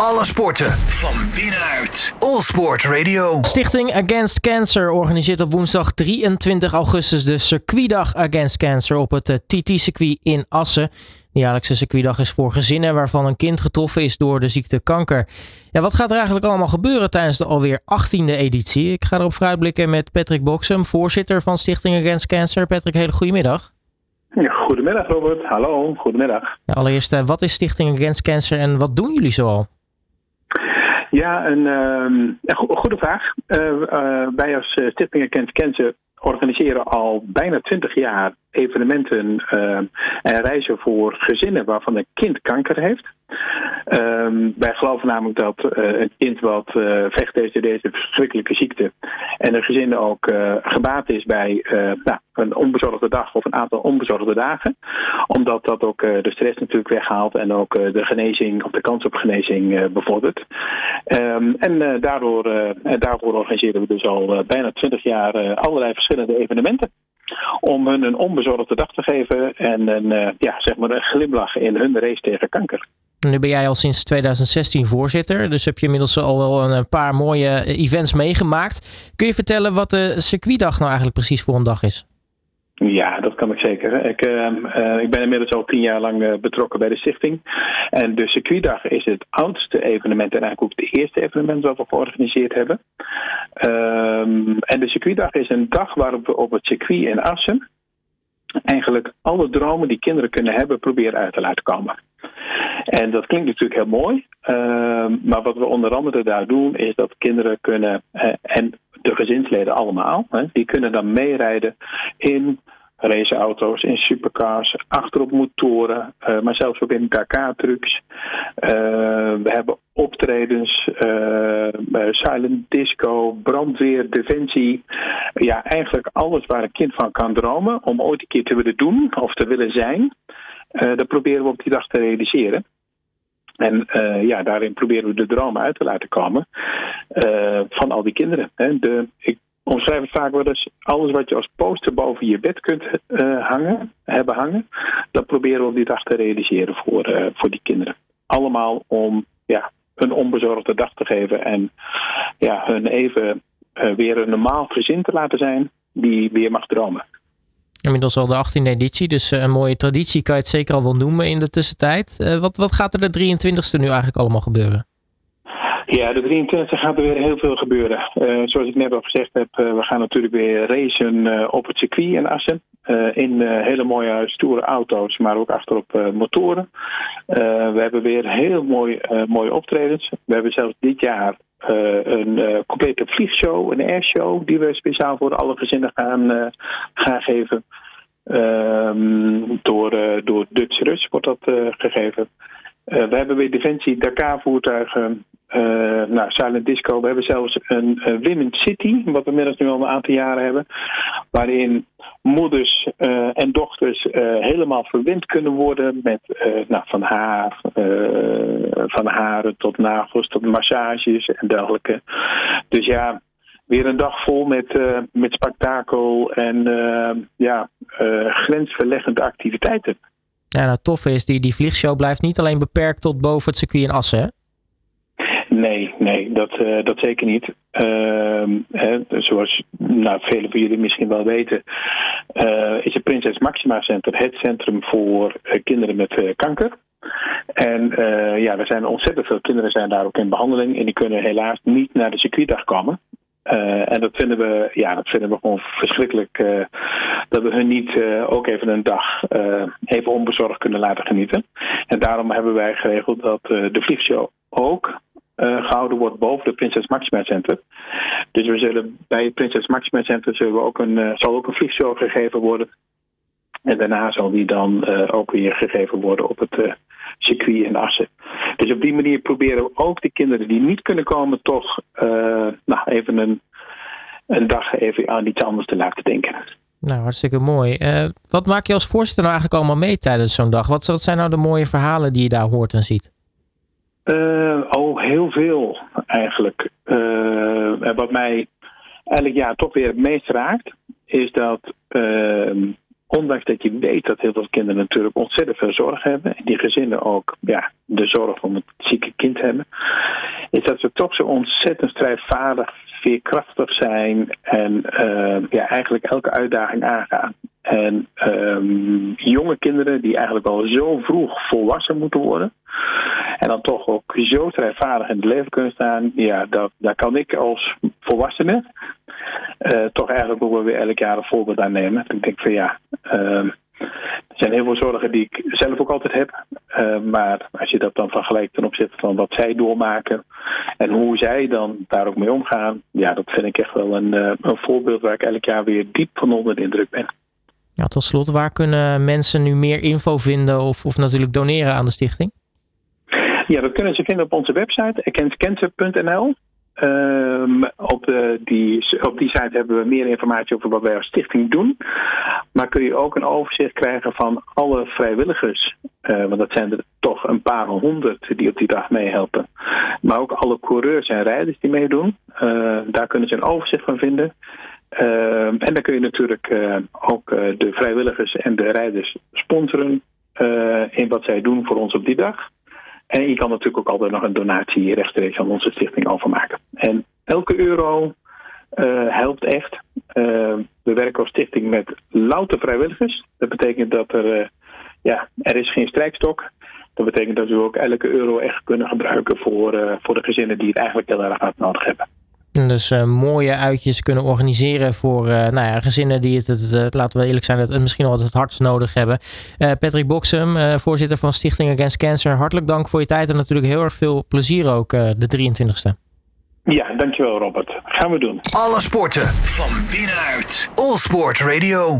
Alle sporten van binnenuit. All Sport Radio. Stichting Against Cancer organiseert op woensdag 23 augustus de circuitdag Against Cancer op het TT-circuit in Assen. De jaarlijkse circuitdag is voor gezinnen waarvan een kind getroffen is door de ziekte kanker. Ja, wat gaat er eigenlijk allemaal gebeuren tijdens de alweer 18e editie? Ik ga erop vooruitblikken met Patrick Boksem, voorzitter van Stichting Against Cancer. Patrick, hele goedemiddag. Ja, goedemiddag Robert, hallo, goedemiddag. Ja, allereerst, eh, wat is Stichting Against Cancer en wat doen jullie zoal? Ja, een, uh, goede vraag. Uh, uh, wij als Stichting Against Cancer organiseren al bijna twintig jaar evenementen en reizen voor gezinnen waarvan een kind kanker heeft. Um, wij geloven namelijk dat uh, een kind wat uh, vecht tegen deze verschrikkelijke ziekte en een gezin ook uh, gebaat is bij nou, een onbezorgde dag of een aantal onbezorgde dagen. Omdat dat ook de stress natuurlijk weghaalt en ook de genezing of de kans op genezing bevordert. Um, en daardoor, daarvoor organiseren we dus al bijna twintig jaar allerlei verschillende evenementen om hun een onbezorgde dag te geven en een, ja, zeg maar een glimlach in hun race tegen kanker. Nu ben jij al sinds 2016 voorzitter, dus heb je inmiddels al wel een paar mooie events meegemaakt. Kun je vertellen wat de circuitdag nou eigenlijk precies voor een dag is? Ja, dat kan ik zeker. Ik, uh, uh, ik ben inmiddels al tien jaar lang betrokken bij de stichting. En de circuitdag is het oudste evenement en eigenlijk ook het eerste evenement wat we georganiseerd hebben. Um, en de circuitdag is een dag waarop we op het circuit in Assen eigenlijk alle dromen die kinderen kunnen hebben proberen uit te laten komen. En dat klinkt natuurlijk heel mooi. Uh, maar wat we onder andere daar doen, is dat kinderen kunnen, uh, en de gezinsleden allemaal, hè, die kunnen dan meerijden in raceauto's, in supercars, achterop motoren, uh, maar zelfs ook in Dakar-trucks. we hebben optredens, silent disco, brandweer, defensie. Ja, eigenlijk alles waar een kind van kan dromen om ooit een keer te willen doen of te willen zijn. dat proberen we op die dag te realiseren. En uh, ja, daarin proberen we de dromen uit te laten komen uh, van al die kinderen. Hè. De, omschrijf het vaak wel eens, alles wat je als poster boven je bed kunt uh, hangen, hebben hangen, dat proberen we op die dag te realiseren voor, voor die kinderen. Allemaal om ja, een onbezorgde dag te geven en ja, hun even weer een normaal gezin te laten zijn die weer mag dromen. Inmiddels al de 18e editie, dus een mooie traditie kan je het zeker al wel noemen in de tussentijd. Wat, wat gaat er de 23e nu eigenlijk allemaal gebeuren? Ja, de 23e gaat er weer heel veel gebeuren. Uh, zoals ik net al gezegd heb, uh, we gaan natuurlijk weer racen op het circuit in Assen. in hele mooie stoere auto's, maar ook achterop motoren. we hebben weer heel mooi, mooie optredens. We hebben zelfs dit jaar een complete vliegshow, een airshow, die we speciaal voor alle gezinnen gaan, gaan geven. Um, door, door Dutch Rus wordt dat gegeven. we hebben weer Defensie Dakar-voertuigen. Nou, Silent Disco. We hebben zelfs een Women's City, wat we inmiddels nu al een aantal jaren hebben. Waarin moeders uh, en dochters helemaal verwend kunnen worden met nou, van haar, van haren tot nagels tot massages en dergelijke. Dus ja, weer een dag vol met, met spektakel en ja, grensverleggende activiteiten. Ja, nou, tof is, die, die vliegshow blijft niet alleen beperkt tot boven het circuit in Assen? Nee, nee, dat, uh, dat zeker niet. Uh, hè, zoals nou, velen van jullie misschien wel weten, uh, is het Prinses Maxima Center het centrum voor uh, kinderen met kanker. En ja, er zijn ontzettend veel kinderen zijn daar ook in behandeling en die kunnen helaas niet naar de circuitdag komen. En dat vinden we, ja, dat vinden we gewoon verschrikkelijk. Dat we hun niet ook even een dag even onbezorgd kunnen laten genieten. En daarom hebben wij geregeld dat de vliegshow ook gehouden wordt boven de Prinses Maxima Center. Dus we zullen bij het Prinses Maxima Center zullen we ook een, zal ook een vliegshow gegeven worden. En daarna zal die dan ook weer gegeven worden op het circuit in Assen. Dus op die manier proberen we ook de kinderen die niet kunnen komen, toch nou, even een, een dag even aan iets anders te laten denken. Nou, hartstikke mooi. Wat maak je als voorzitter nou eigenlijk allemaal mee tijdens zo'n dag? Wat, wat, zijn nou de mooie verhalen die je daar hoort en ziet? Uh, oh, heel veel eigenlijk. Uh, wat mij eigenlijk ja, toch weer het meest raakt, is dat ondanks dat je weet dat heel veel kinderen natuurlijk ontzettend veel zorg hebben, en die gezinnen ook ja, de zorg om het zieke kind hebben, is dat ze toch zo ontzettend strijdvaardig, veerkrachtig zijn en uh, ja, eigenlijk elke uitdaging aangaan. En um, jonge kinderen die eigenlijk al zo vroeg volwassen moeten worden. En dan toch ook zo strijdvaardig in het leven kunnen staan. Ja, dat, daar kan ik als volwassene uh, toch eigenlijk ook wel weer elk jaar een voorbeeld aan nemen. Ik denk van ja, uh, er zijn heel veel zorgen die ik zelf ook altijd heb. Uh, maar als je dat dan vergelijkt ten opzichte van wat zij doormaken en hoe zij dan daar ook mee omgaan, ja, dat vind ik echt wel een, een voorbeeld waar ik elk jaar weer diep van onder de indruk ben. Ja, tot slot, waar kunnen mensen nu meer info vinden of, of natuurlijk doneren aan de stichting? Ja, dat kunnen ze vinden op onze website, againstcancer.nl. Um, op, uh, die, op die site hebben we meer informatie over wat wij als stichting doen. Maar kun je ook een overzicht krijgen van alle vrijwilligers. Uh, want dat zijn er toch een paar honderd die op die dag meehelpen. Maar ook alle coureurs en rijders die meedoen. Uh, daar kunnen ze een overzicht van vinden. Uh, en dan kun je natuurlijk ook de vrijwilligers en de rijders sponsoren in wat zij doen voor ons op die dag. En je kan natuurlijk ook altijd nog een donatie rechtstreeks aan onze stichting overmaken. En elke euro helpt echt. we werken als stichting met louter vrijwilligers. Dat betekent dat er, ja, er is geen strijkstok. Dat betekent dat we ook elke euro echt kunnen gebruiken voor, voor de gezinnen die het eigenlijk heel erg hard nodig hebben. Dus uh, mooie uitjes kunnen organiseren voor uh, nou ja, gezinnen die het, het uh, laten we eerlijk zijn, het misschien wel het hardst nodig hebben. Patrick Boksem, voorzitter van Stichting Against Cancer, hartelijk dank voor je tijd en natuurlijk heel erg veel plezier ook de 23ste. Ja, dankjewel Robert. Gaan we doen. Alle sporten van binnenuit. All Sport Radio.